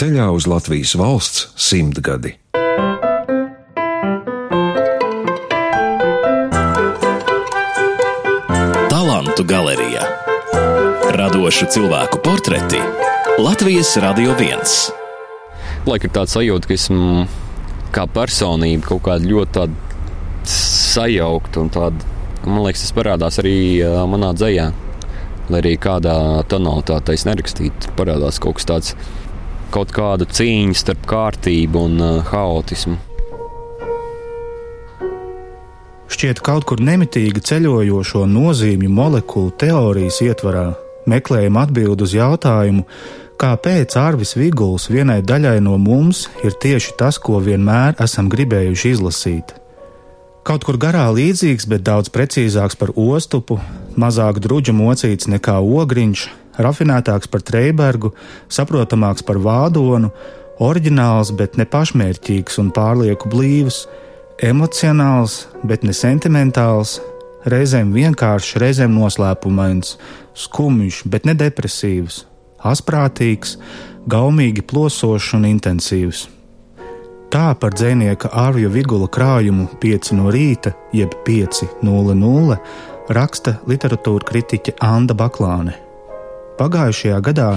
ceļā uz Latvijas valsts simtgadi. Talantu galerijā radošu cilvēku portreti Latvijas Radio 1. Laika ir tāds sajūta, ka esmu kā personība kaut kāda ļoti sajaukta un tāda, man liekas, tas parādās arī manā dzējā. Lai arī kādā tonalitātē es nerakstītu, parādās kaut kas tāds, kaut kāda cīņa starp kārtību un uh, haotismu. Šķiet, kaut kur nemitīgi ceļojošo nozīmju molekulu teorijas ietvarā meklējam atbildi uz jautājumu, kāpēc Arvis Viguls vienai daļai no mums ir tieši tas, ko vienmēr esam gribējuši izlasīt. Kaut kur garā līdzīgs, bet daudz precīzāks par ostupu, mazāk druģa mocīts nekā ogriņš, rafinētāks par Treibergu, saprotamāks par Vādonu, oriģināls, bet ne pašmērķīgs un pārlieku blīvs, emocionāls, bet ne sentimentāls, reizēm vienkāršs, reizēm noslēpumains, skumjš, bet ne depresīvs, asprātīgs, gaumīgi plosošs un intensīvs. Tā par dzinieka Ārvija Vigula krājumu 5 no rīta, jeb 5.00, raksta literatūra kritiķe Anna Baklāne. Pagājušajā gadā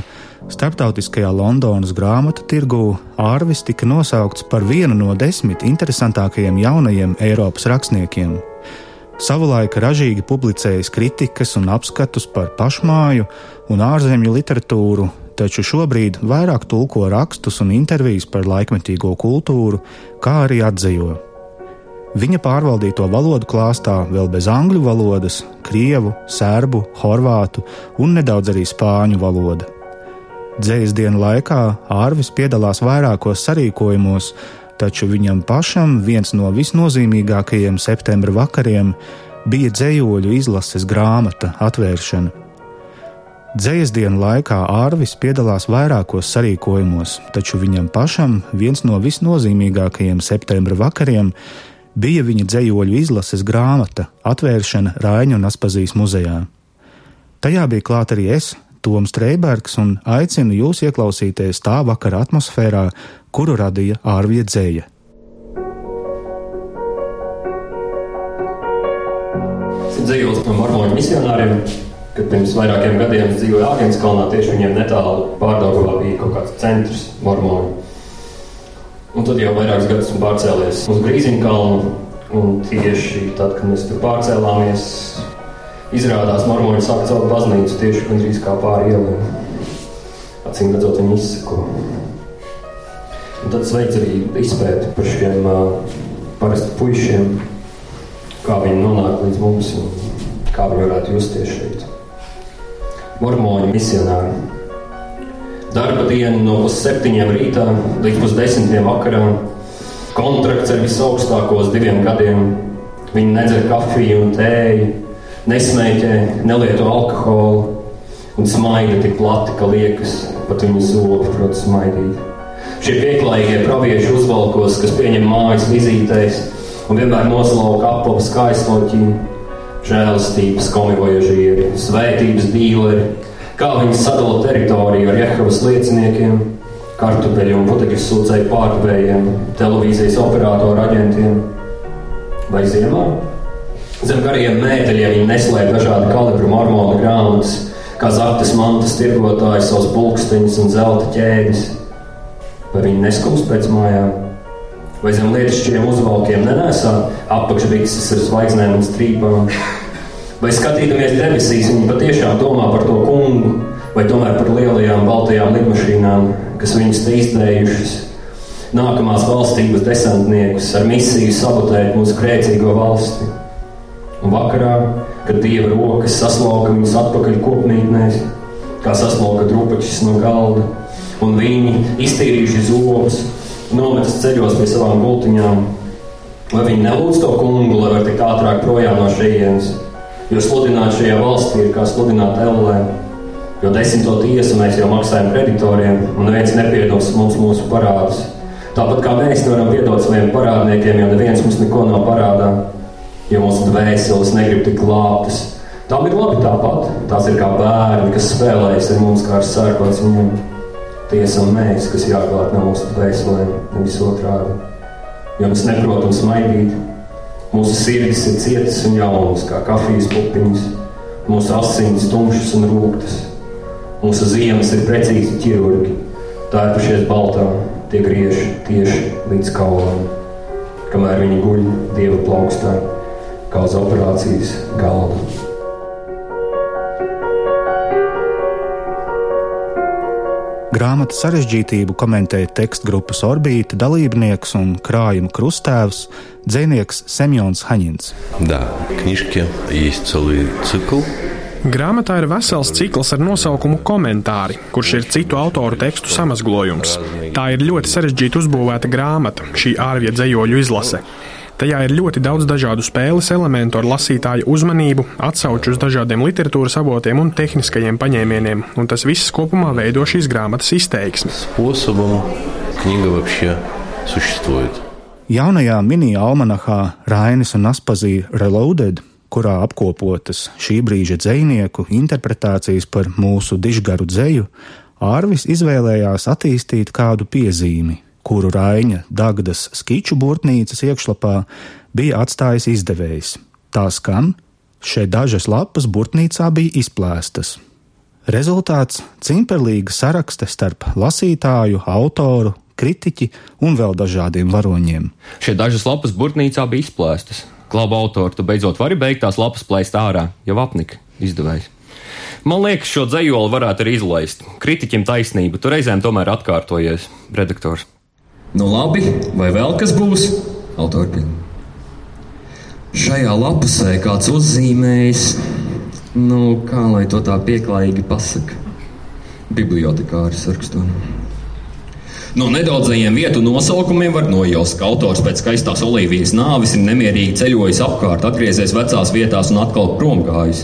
starptautiskajā Londonas grāmatu tirgū Ārvis tika nosaukts par vienu no desmit interesantākajiem jaunajiem Eiropas rakstniekiem. Savulaik ražīgi publicējis kritikas un apskatus par pašmāju un ārzemju literatūru, taču šobrīd vairāk tulko rakstus un intervijas par laikmetīgo kultūru, kā arī atzīvo. Viņa pārvaldīto valodu klāstā vēl bez angļu valodas, krievu, serbu, horvātu un nedaudz arī spāņu valoda. Dzējas dienu laikā Ārvis piedalās vairākos sarīkojumos, taču viņam pašam viens no visnozīmīgākajiem septembra vakariem bija dzējoļu izlases grāmata atvēršana. Dzējas dienu laikā Ārvis piedalās vairākos sarīkojumos, taču viņam pašam viens no visnozīmīgākajiem septembra vakariem bija viņa dzējoļu izlases grāmata atvēršana Rāņu un Aspazijas muzejā. Tajā bija klāt arī es, Toms Streibergs, un aicinu jūs ieklausīties tā vakara atmosfērā, kuru radīja ārvija dzēja. Dzīvojot no mormoņu misionāriem, kad pirms vairākiem gadiem dzīvoja Āgānskalnā, tieši viņiem netālu pārdaugavā bija kaut kāds centrs mormoņu. Un tad jau vairākus gadus esmu pārcēlies uz Grīziņkalnu, un tieši tad, kad mēs tur pārcēlāmies, izrādās mormoņi sāka celt baznīcu tieši gandrīz kā pāri ielai. Acīm redzot, viņi izsako. Un tad sveic arī izpēti par šiem uh, parasti puišiem, kā viņi nonāk līdz mums un kā viņi varētu justies šeit. Mormoņu misionāri. Darba diena no pusseptiņiem rītā līdz pusdesmitiem vakarā. Kontrakts ar visaugstākos diviem gadiem. Viņi nedzer kafiju un tēju, nesmēķē, nelieto alkoholu un smaida tik plati, ka liekas, pat viņu zobi prot smaidīt. Šie pieklājīgie pravieši uzvalkos, kas pieņem mājas vizītēs un vienmēr noslauka apavu skaistoķiem, žēlastības komivojažieri, svētības dīleri, kā viņi sadala teritoriju ar Jehovas lieciniekiem, kartupeļu un putekļu sūcēju pārdevējiem, televīzijas operatoru aģentiem vai ziemā. Zem gariem mēteļiem viņi neslēpj dažādu kalibru marmota grāmatas, kā zaktas mantas tirgotāji, savus pulksteņus un zelta ķēdes. Vai viņi neskumst pēc mājām? Vai zem lietišķiem uzvalkiem nenēsā apakšbikses ar zvaigznēm un strīpām? Vai skatīdamies debesīs, viņi patiešām domā par to kungu, vai tomēr par lielajām baltajām lidmašīnām, kas viņus te izdējušas? Nākamās valstības desantniekus ar misiju sabotēt mūsu grēcīgo valsti. Un vakarā, kad dieva rokas saslauka viņus atpakaļ kopmītnēs, kā saslauka drupačs no galda, un viņi iztīrījuši zobus, nometas ceļos pie savām gultiņām, vai viņi nelūdz to kungu, lai var tikt ātrāk projām no šejienes, jo sludināt šajā valstī ir kā sludināt ellē, jo desmito tiesu mēs jau maksājam kreditoriem, un neviens nepiedos mums mūsu parādus. Tāpat kā mēs nevaram piedot saviem parādniekiem, jo neviens mums neko nav parādā jo mūsu dvēseles negrib tik glābtas. Tām ir labi tāpat. Tās ir kā bērni, kas spēlējas ar mums, kā ar sērkots viņiem. Tie esam mēs, kas jāklāt no mūsu dvēselēm, nevis otrādi. Jo mēs neprotam smaidīt, mūsu sirdis ir cietas un jaunas, kā kafijas pupiņas, mūsu asins tumšas un rūktas. Mūsu ziemas ir precīzi ķirurgi, tērpušies baltā, tie griež tieši līdz kaulam, kamēr viņi guļ dieva plaukstā, kā uz operācijas galda. Grāmatas sarežģītību komentēja tekstu grupas orbīta dalībnieks un krājuma krustēvs dzinieks Semjons Haņins. Да, книжки есть целый цикл. Grāmatā ir vesels cikls ar nosaukumu Komentāri, kurš ir citu autoru tekstu samazglojums. Tā ir ļoti sarežģīti uzbūvēta grāmata, šī ārvie dzējoļu izlase. Tajā ir ļoti daudz dažādu spēles elementu ar lasītāju uzmanību, atsauču uz dažādiem literatūras avotiem un tehniskajiem paņēmieniem, un tas viss kopumā veido šīs grāmatas izteiksmi. Способом книга вообще существует. Jaunajā mini-almanahā Rainis un Aspazija Reloaded, kurā apkopotas šī brīža dzinieku interpretācijas par mūsu dižgaru dzeju, Ārvis izvēlējās attīstīt kādu piezīmi, kuru Raina Dagdas skiču burtnīcas iekšlapā bija atstājis izdevējs. Tā skan, šeit dažas lapas burtnīcā bija izplēstas. Rezultāts - cimperlīga sarakste starp lasītāju, autoru, kritiķi un vēl dažādiem varoņiem. Šie dažas lapas burtnīcā bija izplēstas. Klaba autori, tu beidzot vari beigt tās lapas plēst ārā, jau apnika izdevējs. Man liekas, šo dzējoli varētu arī izlaist. Kritiķim taisnība, tu reizēm tomēr atkārtojies, redaktors. Nu labi, vai vēl kas būs? Autori. Šajā lapusē kāds uzzīmējis, nu, kā lai to tā pieklājīgi pasaka. Bibliotekāris rakstot. No nedaudzajiem vietu nosaukumiem var nojaust, ka autors pēc skaistās Olivijas nāves ir nemierīgi ceļojis apkārt, atgriezies vecās vietās un atkal prom gājis.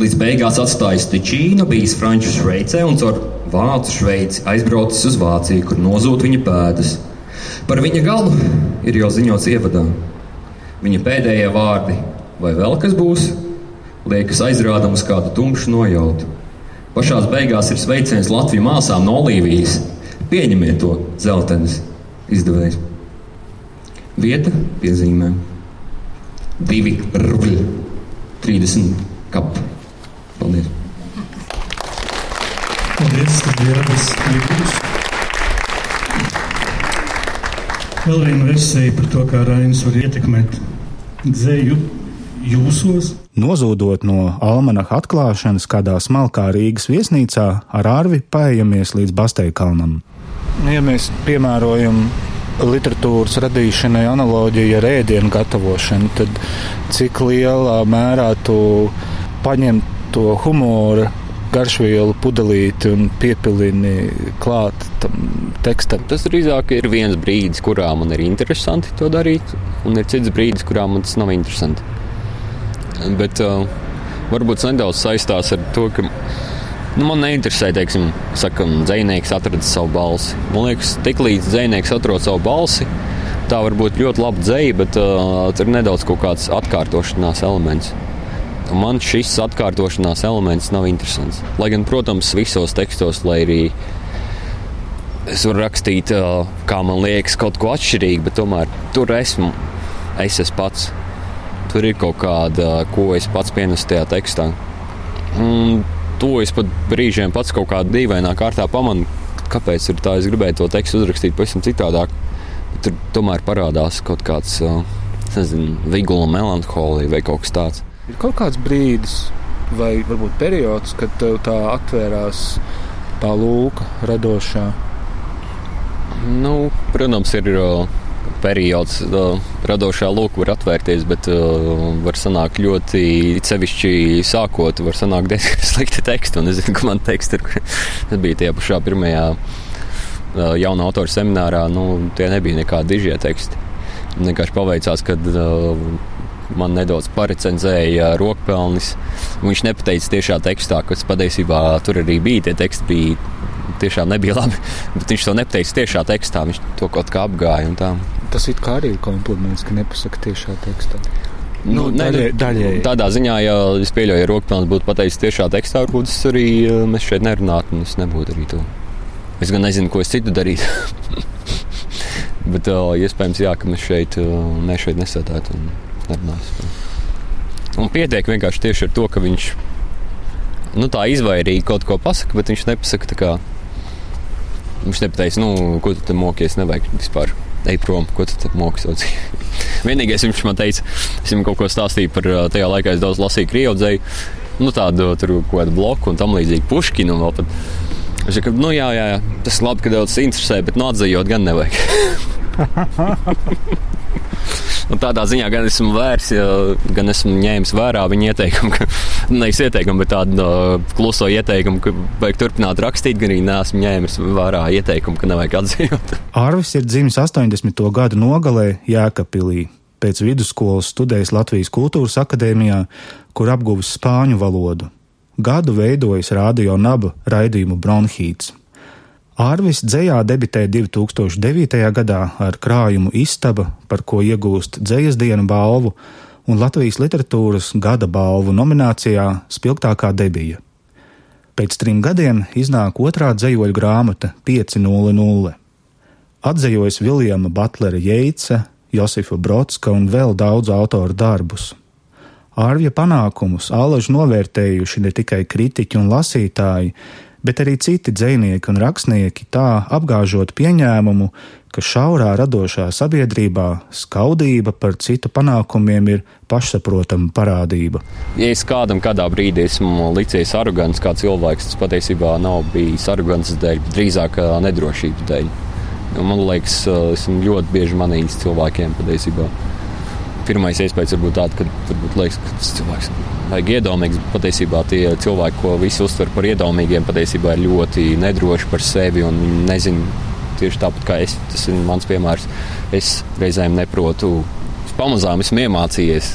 Līdz beigās atstājis Tičīnu, bijis Franču Šveicē un caur Vācu Šveici aizbraucis uz Vāciju, kur nozūt viņa pēdas. Par viņa galu ir jau ziņots ievadā. Viņa pēdējie vārdi, vai vēl kas būs, liekas aizrādam uz kādu tumšu nojautu. Pašā beigās ir sveiciens Latvijas māsām no Olīvijas. Pieņemiet to zeltainas izdevējs. Vieta piezīmē. Divi rubļi, 30 kap. Paldies! Paldies, ka viena versija par to, kā Rainis var ietekmēt dzēju jūsos. Nozūdot no almanaha atklāšanas kādā smalkā Rīgas viesnīcā, ar ārvi paejamies līdz Basteikalnam. Ja mēs piemērojam literatūras radīšanai analoģiju ar ēdienu gatavošanu, tad cik lielā mērā tu paņem to humora garšvielu pudelīti un piepilini klāt tam tekstam. Tas drīzāk ir viens brīdis, kurā man ir interesanti to darīt, un ir cits brīdis, kurā man tas nav interesanti. Bet uh, varbūt tas nedaudz saistās ar to, ka nu, man neinteresē, teiksim, sakam, dzinieks atradis savu balsi. Man liekas, tik līdz dzinieks atrod savu balsi, tā var būt ļoti laba dzēja, bet uh, tur ir nedaudz kaut kāds atkārtošanās elements. Un man šis atkārtošanās elements nav interesants. Lai gan, protams, visos tekstos, lai arī es varu rakstīt, kā man liekas, kaut ko atšķirīgu, bet tomēr tur esmu es esmu pats. Tur ir kaut kāda, ko es pats pienesu tajā tekstā. Un to es pat brīžiem pats kaut kādā dīvainā kārtā pamanu, kāpēc ir tā. Es gribēju to tekstu uzrakstīt pavisam citādāk. Tur tomēr parādās kaut kāds, nezinu, vigula melanholija vai kaut kas tāds. Ir kaut kāds brīdis, vai varbūt periods, kad tev tā atvērās tā lūka radošā. Nu, protams, ir periods, radošā lūka var atvērties, bet var sanākt ļoti sevišķi sākot, var sanākt diezgan slikti teksti. Un es zinu, ka man teksti ir, tas bija tie pašā pirmajā jaunā autora seminārā, nu, tie nebija nekādi dižie teksti. Vienkārši paveicās, kad uh, man nedaudz parecenzēja rokpelnis. Viņš nepateica tiešā tekstā, kas patiesībā tur arī bija. Tie teksti bija tiešām nebija labi. Bet viņš to nepateica tiešā tekstā, viņš to kaut kā apgāja. Tas it kā arī ir kompliments, ka nepasaka tiešā tekstā. Nu, Nu, daļai- daļēji. Tādā ziņā, ja es pieļauju, ja rokpelns būtu pateicis tiešā tekstā, varbūt es arī eh, mēs šeit nerunātu un es nebūtu arī to. Es gan nezinu, ko es citu darītu. Bet uh, iespējams, jā, ka mēs šeit, uh, mēs šeit nesēdētu un nerunātu. Un pietiek vienkārši tieši ar to, ka viņš nu, tā izvairīgi kaut ko pasakā, bet viņš nepasaka tā kā. Viņš nepateica, nu, ko tu mokies, nevajag vispār. Ej prom, ko tu mokies. Vienīgais viņš man teica, es viņam kaut ko stāstīju par tajā laikā, es daudz lasīju krievudzēju, nu, tādu tur kaut kādu bloku un tam līdzīgi puškinu. Viņš teica, nu jā, jā, jā, tas labi, ka daudz interesē, bet nu atzījot gan nevajag. Tādā ziņā gan esmu vērs, gan esmu ņēmis vērā viņa ieteikumu, ka nevis ieteikumu, bet tādu uh, kluso ieteikumu, ka vajag turpināt rakstīt, gan arī neesmu ņēmis vērā ieteikumu, ka nevajag atzīt. Arvis ir dzimis 80. gadu nogalē Jēkabpilī. Pēc vidusskolas studējis Latvijas Kultūras akadēmijā, kur apguvis spāņu valodu. Gadu veidojis radio naba raidījumu Bronhīts. Ārvis dzējā debitēja 2009. gadā ar krājumu Istaba, par ko iegūst dzējas dienu balvu un Latvijas literatūras gada balvu nominācijā Spilgtākā debija. Pēc trim gadiem iznāk otrā dzējoļu grāmata 500. Atzejojas Viljama Butlera Jeica, Josifa Brodska un vēl daudzu autoru darbus. Ārvja panākumus alaži novērtējuši ne tikai kritiķi un lasītāji, bet arī citi dzinieki un rakstnieki tā apgāžot pieņēmumu, ka šaurā radošā sabiedrībā skaudība par citu panākumiem ir pašsaprotama parādība. Ja es kādam kādā brīdī esmu licies arogants kā cilvēks, tas patiesībā nav bijis arogants dēļ, drīzāk nedrošības dēļ. Man liekas, esmu ļoti bieži manījis cilvēkiem patiesībā. Pirmais iespējas var būt tāds, ka varbūt liekas, ka tas cilvēks vajag iedomīgs. Patiesībā tie cilvēki, ko visi uztver par iedomīgiem, patiesībā ir ļoti nedroši par sevi un nezinu tieši tāpat kā es. Tas ir mans piemērs. Es reizēm neprotu, pamazām esmu iemācījies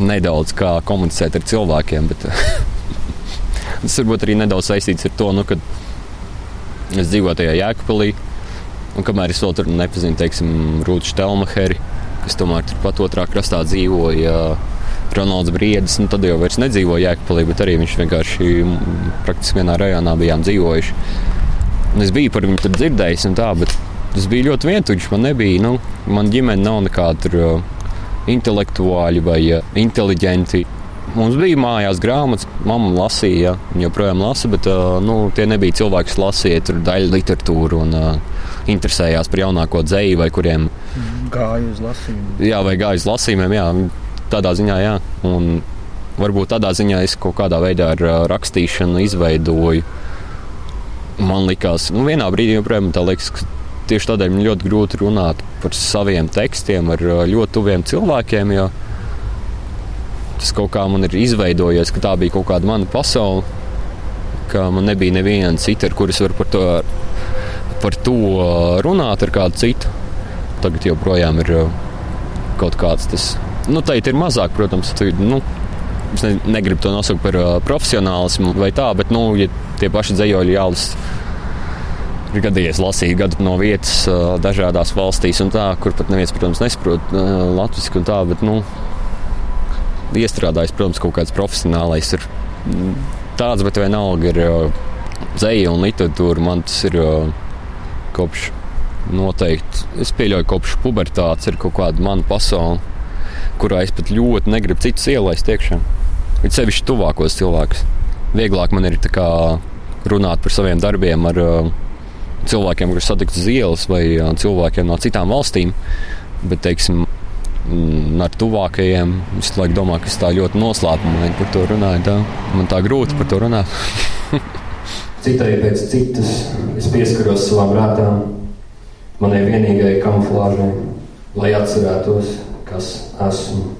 nedaudz kā komunicēt ar cilvēkiem. Bet tas varbūt arī nedaudz saistīts ar to, nu, ka es dzīvoju tajā jēkapilī. Un kamēr es vēl tur nepazinu, teiksim, Rūtu Štelmacheri, kas tomēr turpat otrā krastā dzīvoja. Ronalds Briedis, nu tad jau vairs nedzīvoja Jēkabpilī, bet arī viņš vienkārši praktiski vienā rajonā bijām dzīvojuši. Un es biju par viņu tur dzirdējis, tā, bet tas bija ļoti vientuļš. Man nebija, nu, man ģimene nav nekāda tur, uh, intelektuāļi vai uh, inteliģenti. Mums bija mājās grāmatas, mamma lasīja, viņa joprojām lasa, bet nu, tie nebija cilvēki, kas lasīja daļu literatūru un uh, interesējās par jaunāko dzēju, vai kuriem gāja uz lasījumiem. Jā, vai gāja uz lasījumiem, jā, tādā ziņā, jā. Un varbūt tādā ziņā es kaut kādā veidā ar rakstīšanu izveidoju. Man liekas, nu, vienā brīdī joprojām tā liekas, ka tieši tādēļ man ļoti grūti runāt par saviem tekstiem ar ļoti tuviem cilvēkiem. Jo tas kaut kā man ir izveidojies, ka tā bija kaut kāda mana pasaule, ka man nebija neviena cita, ar kuras var par to, par to runāt ar kādu citu. Tagad joprojām ir kaut kāds tas. Nu, tā ir mazāk, protams, tu, nu, es ne, negribu to nosaukt par uh, profesionālismu vai tā, bet nu, ja tie paši dzējoļi jālasa. Ir gadījies lasīt gadu no vietas uh, dažādās valstīs, tā, kur pat neviens, protams, nesaprot uh, latviešu un tā, bet nu, iestrādājis, protams, kaut kāds profesionālais ir tāds, bet vienalga ir dzēja un literatūra. Man tas ir kopš noteikti, es pieļauju, kopš pubertātes ir kaut kāda mana pasaule, kurā es pat ļoti negribu citus ielaist iekšā. Ir sevišķi tuvākos cilvēkus. Vieglāk man ir runāt par saviem darbiem ar uh, cilvēkiem, kurus satikt uz ielas, vai uh, cilvēkiem no citām valstīm. Bet, teiksim, mm, ar tuvākajiem. Es laikam domāju, ka es tā ļoti noslēpumaini par to runāju. Tā. Man tā grūti par to runāt. Citai pēc citas es pieskaros savām rātām, manai vienīgajai kamuflāžai, lai atcerētos, kas esmu.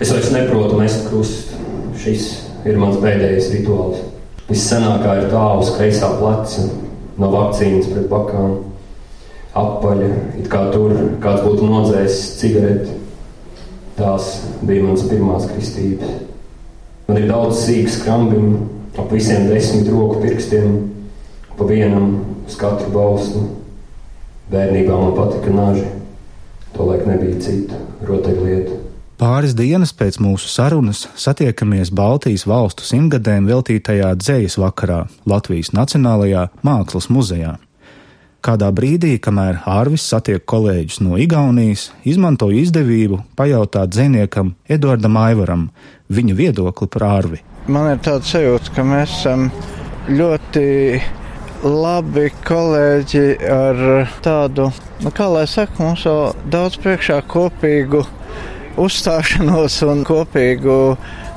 Es vairs neprotu mest krustu. Šis ir mans pēdējais rituāls. Vissenākā ir tā uz kreisā pleca, no vakcīnas pret bakām. Apaļa, it kā tur kāds būtu nodzēsis cigareti. Tās bija manas pirmās kristības. Man ir daudz sīku skrambiņu, ap visiem desmit roku pirkstiem, pa vienam uz katru balstu. Bērnībā man patika naži. Tolaik nebija cita rotaļlieta. Pāris dienas pēc mūsu sarunas satiekamies Baltijas valstu simtgadēm veltītajā dzējas vakarā Latvijas Nacionālajā Mākslas muzejā. Kādā brīdī, kamēr Ārvis satiek kolēģus no Igaunijas, izmantoja izdevību pajautāt dziniekam Eduardam Aivaram viņa viedokli par Ārvi. Man ir tāds sajūta, ka mēs esam ļoti labi kolēģi ar tādu, nu, kā lai saka, mums vēl daudz priekšā kopīgu uzstāšanos un kopīgu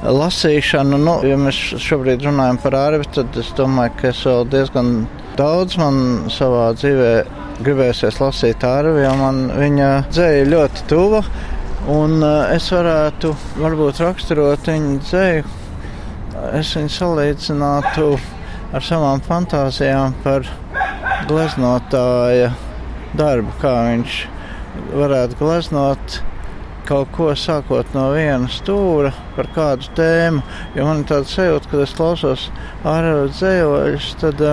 lasīšanu. Nu, ja mēs šobrīd runājam par ārvi, tad es domāju, ka es vēl diezgan daudz man savā dzīvē gribēsies lasīt ārvi, jo man viņa dzēja ļoti tuva. Un uh, es varētu varbūt raksturot viņu dzēju, es viņu salīdzinātu ar savām fantāzijām par gleznotāja darbu, kā viņš varētu gleznot kaut ko sākot no viena stūra par kādu tēmu. Jo man ir tāds sajūta, ka es klausos ārēju dzējoļus, tad,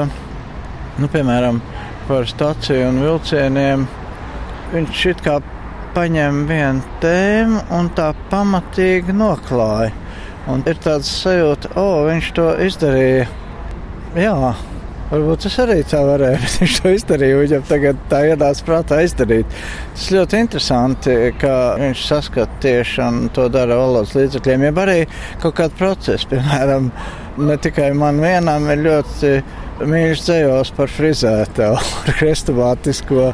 nu, piemēram, par staciju un vilcieniem. Viņš it kā paņem vienu tēmu un tā pamatīgi noklāja. Un ir tāds sajūta, o, oh, viņš to izdarīja. Jā, Varbūt es arī tā varēju, bet viņš to izdarīja. Viņam tagad tā ienāca prātā izdarīt. Tas ļoti interesanti, ka viņš saskata tieši to dara valodas līdzekļiem, jeb arī kaut kādu procesu. Piemēram, ne tikai man vienam ir ļoti mīļš dzējos par frizētavu ar krestomātisko,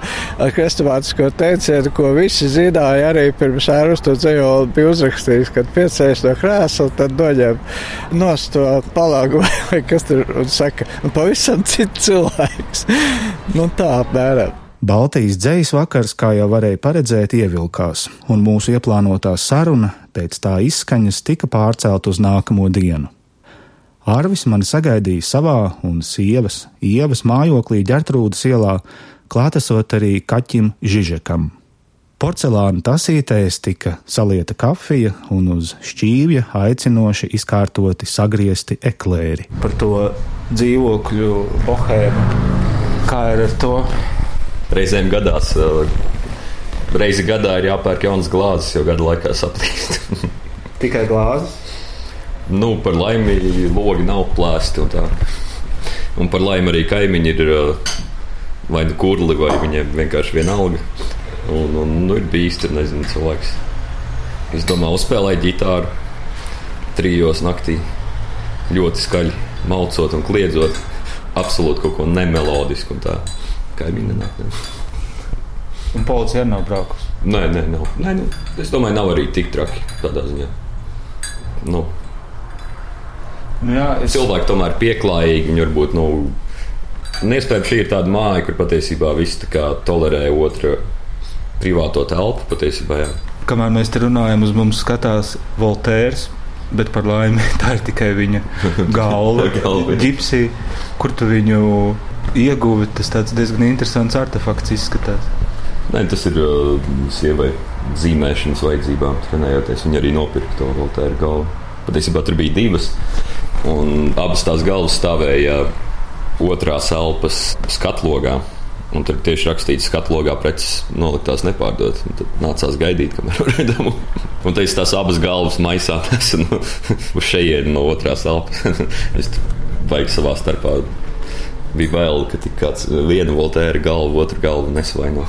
ar krestomātisko teicienu, ko visi zināja arī pirms ērus to dzējoli bija uzrakstījis, kad piecēs no krēsla, tad noņem nost to palāgu vai kas tur un saka, un pavisam cits cilvēks. nu tā apmēram. Baltijas dzīs vakars, kā jau varēja paredzēt, ievilkās, un mūsu ieplānotā saruna pēc tā izskaņas tika pārcelt uz nākamo dienu. Arvis mani sagaidīja savā un sievas, ievas mājoklī ģertrūdas ielā, klātesot arī kaķim Žižekam. Porcelāna tasītēs tika salieta kafija un uz šķīvja aicinoši izkārtoti sagriezti eklēri. Par to dzīvokļu bohēmu, kā ir ar to? Reizēm gadās, reizi gadā ir jāpērk jaunas glāzes, jo gada laikā saplīst. Tikai glāzes? Nu, par laimi logi nav plēsti. Un, un par laimi arī kaimiņi ir vai nu kurli, vai viņiem vienkārši vienalga. Un, un nu, ir bijis tur, nezinu, cilvēks. Es domāju, uzspēlēju ģitāru trijos naktī. Ļoti skaļi malcot un kliedzot. Absolūti kaut ko nemelodisku. Un tā kaimiņi nenāk. Ne. Un policija arī nav braukusi? Nē, nē, nav. Nē, nu, es domāju, nav arī tik traki tādā ziņā. Nu, Nu, jā, es... Cilvēki tomēr ir pieklājīgi. Viņi varbūt, nu, iespējams, šī ir tāda māja, kur patiesībā viss tolerē otru privāto telpu. Patiesībā, jā. Kamēr mēs te runājam, uz mums skatās Voltērs. Bet par laimi tā ir tikai viņa galva. Gipsī, kur tu viņu ieguvi, tas diezgan interesants artefakts izskatās. Nē, tas ir uh, sievai zīmēšanas vajadzībām. Trenējoties, viņa arī nopirka to Voltēra galvu. Patiesībā tur bija divas. Un abas tās galvas stāvēja otrās elpas skatlogā. Un tur tieši rakstīts, ka skatlogā preces noliktās nepārdot. Tad nācās gaidīt, kamēr varēja dabūt. Un teicu, tās abas galvas maisā nesa no, uz šejienu no otrās elpas. es baigi savā starpā. Bija bail, ka tik kāds viena voltēra galva, otra galva nesvaino.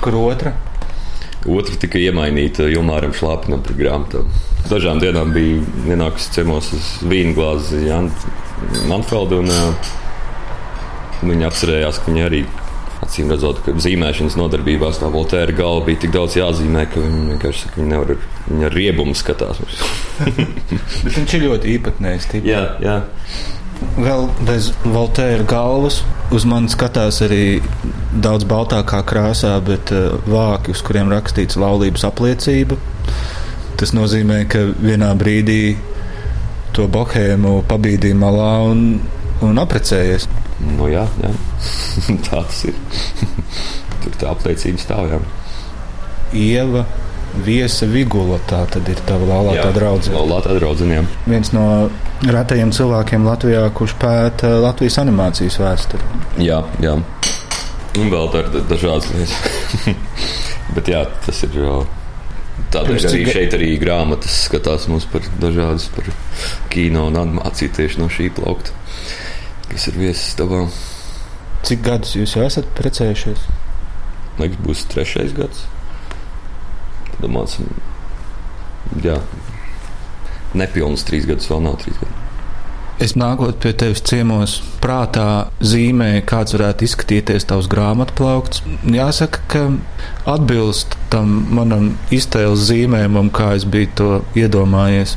Kur otra? Otra tika iemainīta Jumāram Šlāpinam par grāmatām. Dažām dienām bija ienākusi ciemos uz vīna glāzi. Un, uh, viņa apcerējās, ka viņa arī acīm redzot, ka zīmēšanas nodarbībās tā Voltēra galva bija tik daudz jāzīmē, ka viņa vienkārši saka, viņa nevar, viņa ar riebumu skatās. Bet viņš ir ļoti īpatnējs. Jā, jā. Vēl bez Voltēra galvas uz mani skatās arī daudz baltākā krāsā, bet uh, vāki, uz kuriem rakstīts laulības apliecība. Tas nozīmē, ka vienā brīdī to bohēmu pabīdīja malā un, un aprecējies. Nu, jā, jā. tā tas ir. Tur tā apliecība stāv. Jā. Ieva Viesa Vigula, tā tad ir tava laulātā draudzene. Laulātā draudzene, jā. Viens no retajiem cilvēkiem Latvijā, kurš pēta Latvijas animācijas vēsturi. Jā, jā. Un vēl tādas dažādas lietas. Bet jā, tas ir. Tādēļ arī cik... šeit arī grāmatas skatās mums par dažādas par kino un animāciju tieši no šī plaukta, kas ir viesis tavā. Cik gadus jūs jau esat precējušies? Liekas, būs trešais gads. Domāsim, jā, nepilnus trīs gadus vēl nav trīs gadi. Es nākot pie tevis ciemos, prātā zīmēju, kāds varētu izskatīties tavs grāmatplaukts. Jāsaka, ka atbilst tam manam iztēles zīmējumam, kā es biju to iedomājies.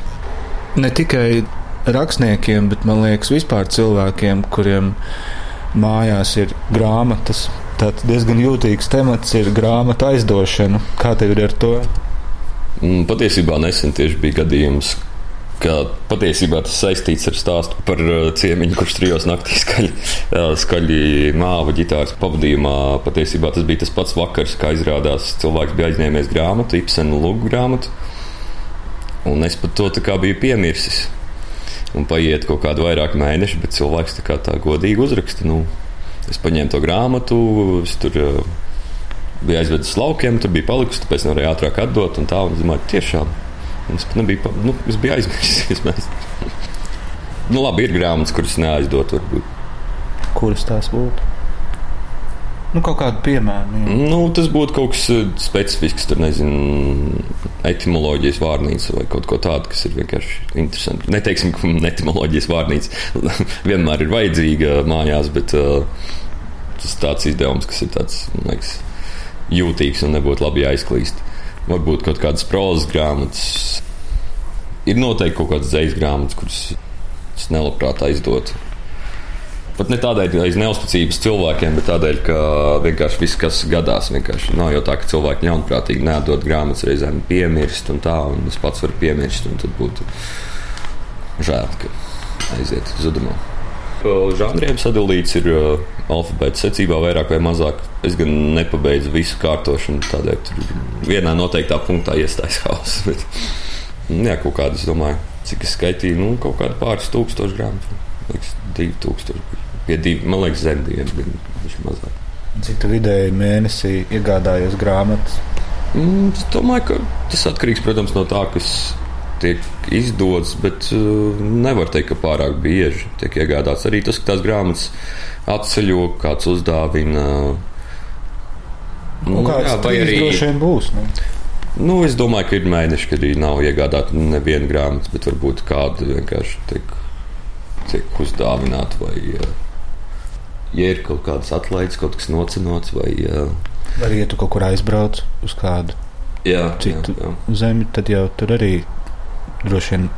Ne tikai rakstniekiem, bet man liekas, vispār cilvēkiem, kuriem mājās ir grāmatas. Tāds diezgan jūtīgs temats ir grāmatu aizdošana. Kā tev ir ar to? Mm, patiesībā nesen tieši bija gadījums, ka patiesībā tas saistīts ar stāstu par uh, ciemiņu, kurš trijos naktīs skaļi, skaļi māva ģitāras pavadījumā. Patiesībā tas bija tas pats vakars, kā izrādās cilvēks bija aizņēmies grāmatu, Ibsena Lūgu grāmatu. Un es pat to biju piemirsis. Un paiet kaut kādi vairāki mēneši, bet cilvēks tā tā godīgi uzraksta. Nu, es paņēmu to grāmatu, es tur uh, biju aizvedis laukiem, tur bija palikusi, tāpēc nevarēju ātrāk atdot. Un tā, un es domāju, tiešām Es nebiju, nu, es biju aizmirsis. nu, labi, ir grāmatas, kuras neaizdot. Varbūt. Kuras tās būtu? Nu, kaut kādu piemēru. Jā. Nu, tas būtu kaut kas eh, specifisks, tur nezinu, etimoloģijas vārnīca vai kaut ko tādu, kas ir vienkārši interesanti. Neteiksim, ka etimoloģijas vārnīca vienmēr ir vajadzīga mājās, bet uh, tas tāds izdevums, kas ir tāds, liekas, jūtīgs un nebūtu labi aizklīst varbūt kaut kādas prozas grāmatas. Ir noteikti kaut kādas dzīslas grāmatas, kuras es nelabprāt aizdotu. Pat ne tādēļ, aiz neusticības cilvēkiem, bet tādēļ, ka vienkārši viss, kas gadās, vienkārši nav jau tā, ka cilvēki ļaunprātīgi nedod grāmatas reizēm piemirst, un tā, un es pats varu piemirst, un tad būtu žēl, ka aiziet zudumā. Žanriem sadalīts ir uh, alfabēta secībā, vairāk vai mazāk. Es gan nepabeidzu visu kārtošanu, tādēļ tur vienā noteiktā punktā iestājas hauss. Bet, nu, jā, kaut kādas, domāju, cik es skaitīju, nu, kaut kādi pāris tūkstoši grāmatu. Liekas, divi tūkstoši. Pie divi, man liekas, zem diviem bija viņš mazāk. Cik tu vidēji mēnesī iegādājies grāmatas? Mm, es domāju, ka tas atkarīgs, protams, no tā, kas tiek izdots, bet uh, nevar teikt, ka pārāk bieži tiek iegādāts. Arī tas, ka tās grāmatas atceļo, kāds uzdāvina. Nu, kāds jā, vai arī droši vien būs. Ne? Nu, es domāju, ka ir mēneši, kad arī nav iegādāta neviena grāmata, bet varbūt kāda vienkārši tiek, tiek uzdāvināta. Vai, ja ir kaut kādas atlaides, kaut kas nocenots, vai, vai ja tu kaut kur aizbrauc uz kādu jā, citu jā, jā. zemi, tad jau tur arī droši vien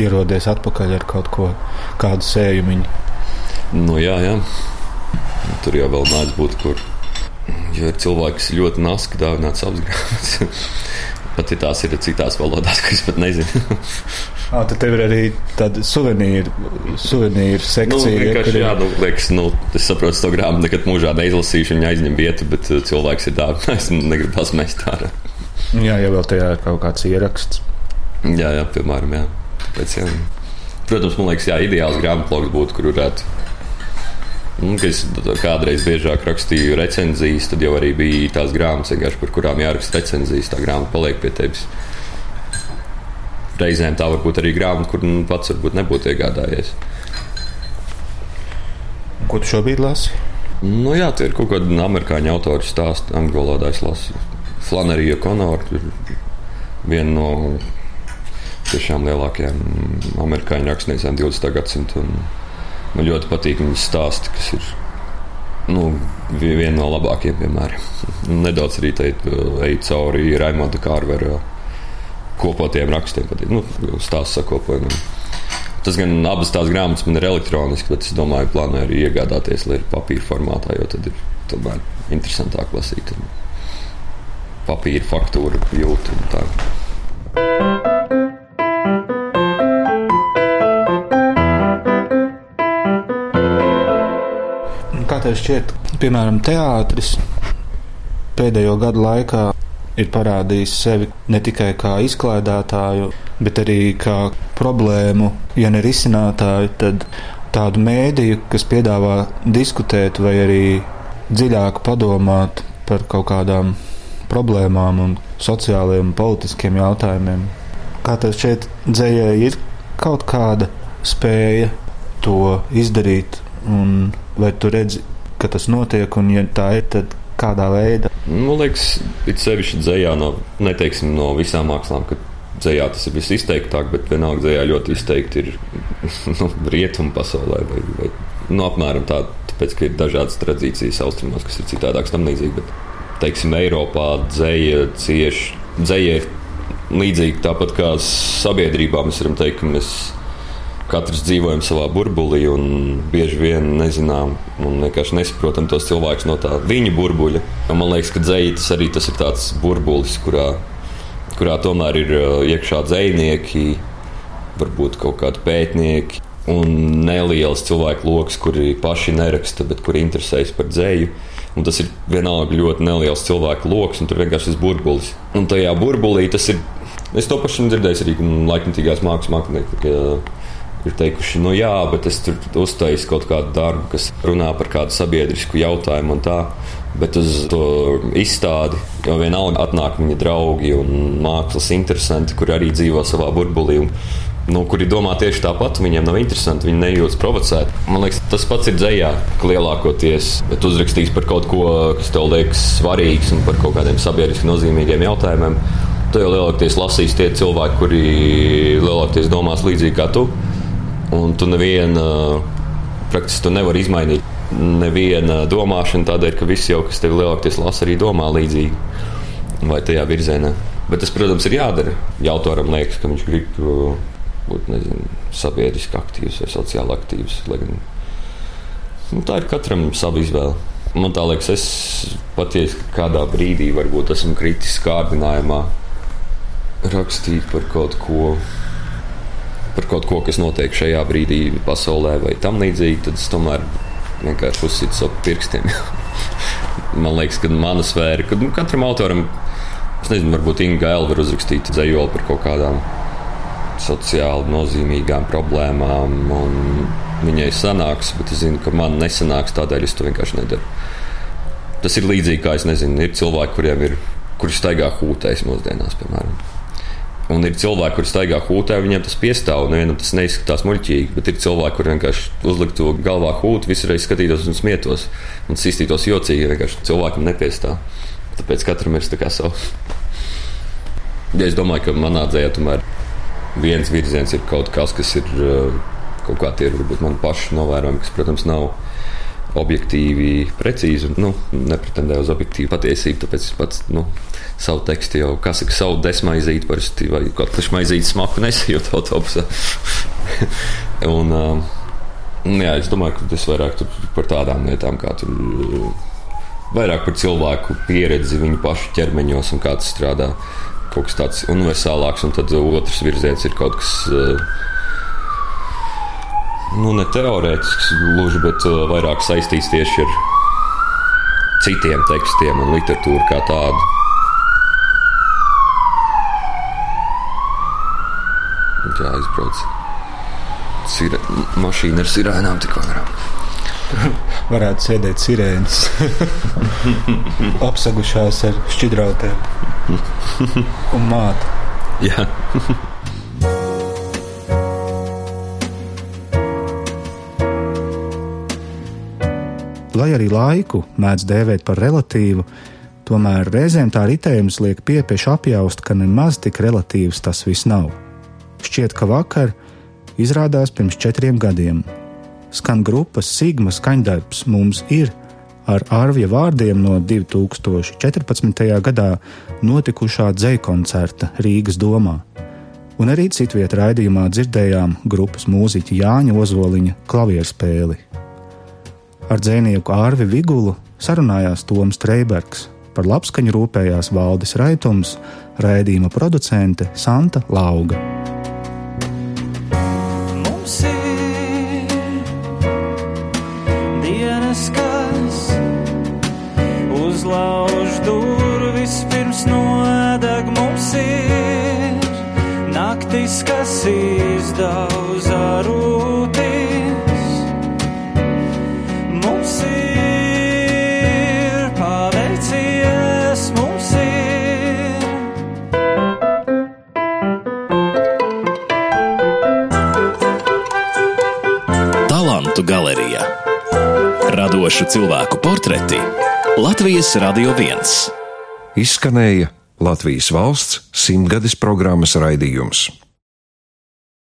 ierodies atpakaļ ar kaut ko, kādu sējumu. Nu, jā, jā. Tur jau vēl nāc būt, kur. Jo ir cilvēki, kas ļoti naski dāvināt savas grāmatas. pat ja tās ir citās valodās, ko es pat nezinu. Ah, tad tev ir arī tāda suvenīra, suvenīra sekcija. Nu, ja, jā, nu, liekas, nu, es saprotu, to grāmatu nekad mūžā neizlasīšu, viņa aizņem vietu, bet uh, cilvēks ir dāvinājis un negrib tās mest ārā. Jā, ja vēl tajā ir kaut kāds ieraksts. Jā, jā piemēram, jā. Pēc, jā. Protams, man liekas, jā, ideāls grāmatloks būtu, kur varētu. Nu, es kādreiz biežāk rakstīju recenzijas, tad jau arī bija tās grāmatas, par kurām jāraksta recenzijas. Tā grāmata paliek pie tevis. Reizēm tā var būt arī grāmata, kur nu, pats varbūt nebūtu iegādājies. Ko tu šobrīd lasi? Nu, jā, tie ir kaut kādi amerikāņu autori stāsti, angļu valodā es lasu. Flannerija Konora, viena no tiešām lielākajām amerikāņu rakstniecēm 20. gadsimta. Man ļoti patīk viņas stāsti, kas ir nu, viena no labākajiem, piemēram. Nedaudz arī eju cauri Raimonda Kārvera kopotiem rakstiem, patīk, nu, stāstu sakopojumiem. Tas gan abas tās grāmatas man ir elektroniski, bet es domāju, plānoju arī iegādāties, lai ir papīra formātā, jo tad ir tomēr interesantāk lasīt. Papīra faktūra jūt un tā. tev šķiet, piemēram, teātris pēdējo gadu laikā ir parādījis sevi ne tikai kā izklaidētāju, bet arī kā problēmu, ja ne risinātāju, tad tādu mēdīju, kas piedāvā diskutēt vai arī dziļāk padomāt par kaut kādām problēmām un sociālajiem un politiskiem jautājumiem. Kā tev šķiet, dzējai ir kaut kāda spēja to izdarīt, un vai tu redzi ka tas notiek, un ja tā ir, tad kādā veidā? Man liekas, it sevišķi dzējā no, neteiksim, no visām mākslām, ka dzējā tas ir visizteiktāk, bet vienalga dzējā ļoti izteikti ir nu, rietumu pasaulē vai, vai nu, apmēram tā, tāpēc, ka ir dažādas tradīcijas austrumos, kas ir citādākas tam līdzīgi, bet, teiksim, Eiropā dzēja cieši, dzēja ir līdzīgi tāpat kā sabiedrībā mēs varam teikt, ka mēs katrs dzīvojam savā burbulī un bieži vien nezinām un vienkārši nesaprotam tos cilvēkus no tā viņa burbuļa. Un man liekas, ka dzēja tas arī tas ir tāds burbulis, kurā, kurā tomēr ir uh, iekšā dzējnieki, varbūt kaut kādi pētnieki. Un neliels cilvēku lokus, kuri paši neraksta, bet kuri interesējas par dzēju. Un tas ir vienalga ļoti neliels cilvēku lokus, un tur vienkārši ir burbulis. Un tajā burbulī tas ir. Es to pašu dzirdēju arī laikmatīgās mākslas mākslinieki ir teikuši, nu jā, bet es tur uztaisu kaut kādu darbu, kas runā par kādu sabiedrisku jautājumu un tā. Bet uz to izstādi jau vienalga atnāk viņa draugi un mākslas interesanti, kur arī dzīvo savā burbulī. Un, nu, kuri domā tieši tāpat, viņiem nav interesanti, viņi nejūtas provocēti. Man liekas, tas pats ir dzējā, ka lielākoties uzrakstīs par kaut ko, kas tev liekas svarīgs un par kaut kādiem sabiedriski nozīmīgiem jautājumiem. Tu jau lielākoties lasīs tie cilvēki, kuri lielākoties domās līdzīgi kā tu. Un tu nevienu, praktiski tu nevari izmainīt neviena domāšana tādēļ, ka visi jau, kas tev lielākoties lasa, arī domā līdzīgi vai tajā virzienā. Bet tas, protams, ir jādara. Ja autoram liekas, ka viņš grib būt nezinu, sabiedriski aktīvs vai sociāli aktīvs. Gan, nu, tā ir katram sava izvēle. Man tā liekas, es patiesi kādā brīdī varbūt esmu kritis kārdinājumā rakstīt par kaut ko par kaut ko, kas notiek šajā brīdī pasaulē vai tam līdzīgi, tad es tomēr vienkārši uzsitu savu pirkstiem. Man liekas, ka mana sfēra, ka nu, katram autoram, es nezinu, varbūt Inga Gēla var uzrakstīt dzējoli par kaut kādām sociāli nozīmīgām problēmām, un viņai sanāks, bet es zinu, ka man nesanāks, tādēļ es to vienkārši nedaru. Tas ir līdzīgi kā es nezinu, ir cilvēki, kuriem ir, kuri staigā hūtēs mūsdienās, piemēram. Un ir cilvēki, kuriem staigā hūtē, viņiem tas piestāv. Nevienam tas neizskatās muļķīgi, bet ir cilvēki, kuriem vienkārši uzliktu galvā hūtu, visu reizi skatītos un smietos un sistītos jocīgi. Vienkārši cilvēkam nepiestāv. Tāpēc katram ir savs. Ja es domāju, ka manā dzējā tomēr viens virziens ir kaut kas, kas ir uh, kaut kā tie ir varbūt mani paši novērojumi, kas, protams, nav objektīvi precīzi nu, nepretendēju uz objektīvu patiesību. Tāpēc es pats nu, savu tekstu jau, kā saka, savu desmaizīti parasti vai kaut kādu maizīti smaku nesajūtu autobusā. un, um, jā, es domāju, ka tas vairāk par tādām lietām, kā tur. Vairāk par cilvēku pieredzi, viņu pašu ķermeņos un kā tas strādā. Kaut kas tāds universālāks, un tad otrs virziens ir kaut kas uh, nu, ne teorētisks gluži, bet uh, vairāk saistīts tieši ar citiem tekstiem un literatūru kā tādu. Jā, aizbrauc. Sire... Mašīna ar sirēnām tikko garām. Varētu sēdēt sirēnas, apsagušās ar šķidrautēm un mātu. Jā. Lai arī laiku mēdz dēvēt par relatīvu, tomēr reizēm tā ritējums liek piepieši apjaust, ka nemaz tik relatīvs tas viss nav. Šķiet, ka vakar izrādās pirms četriem gadiem. Skan grupas Sigma skaņdarbs mums ir ar Arvija vārdiem no 2014. gadā notikušā dzeju koncerta Rīgas domā. Un arī citvietā raidījumā dzirdējām grupas mūziķa Jāņa Ozoliņa klavierspēli Ar dzinieku Ārvi Vigulu sarunājās Toms Streibergs, par labskaņu rūpējās Valdis Raitums, raidījuma producente Santa Lauga. Latvijas Radio 1. Izskanēja Latvijas valsts simtgades programmas raidījums.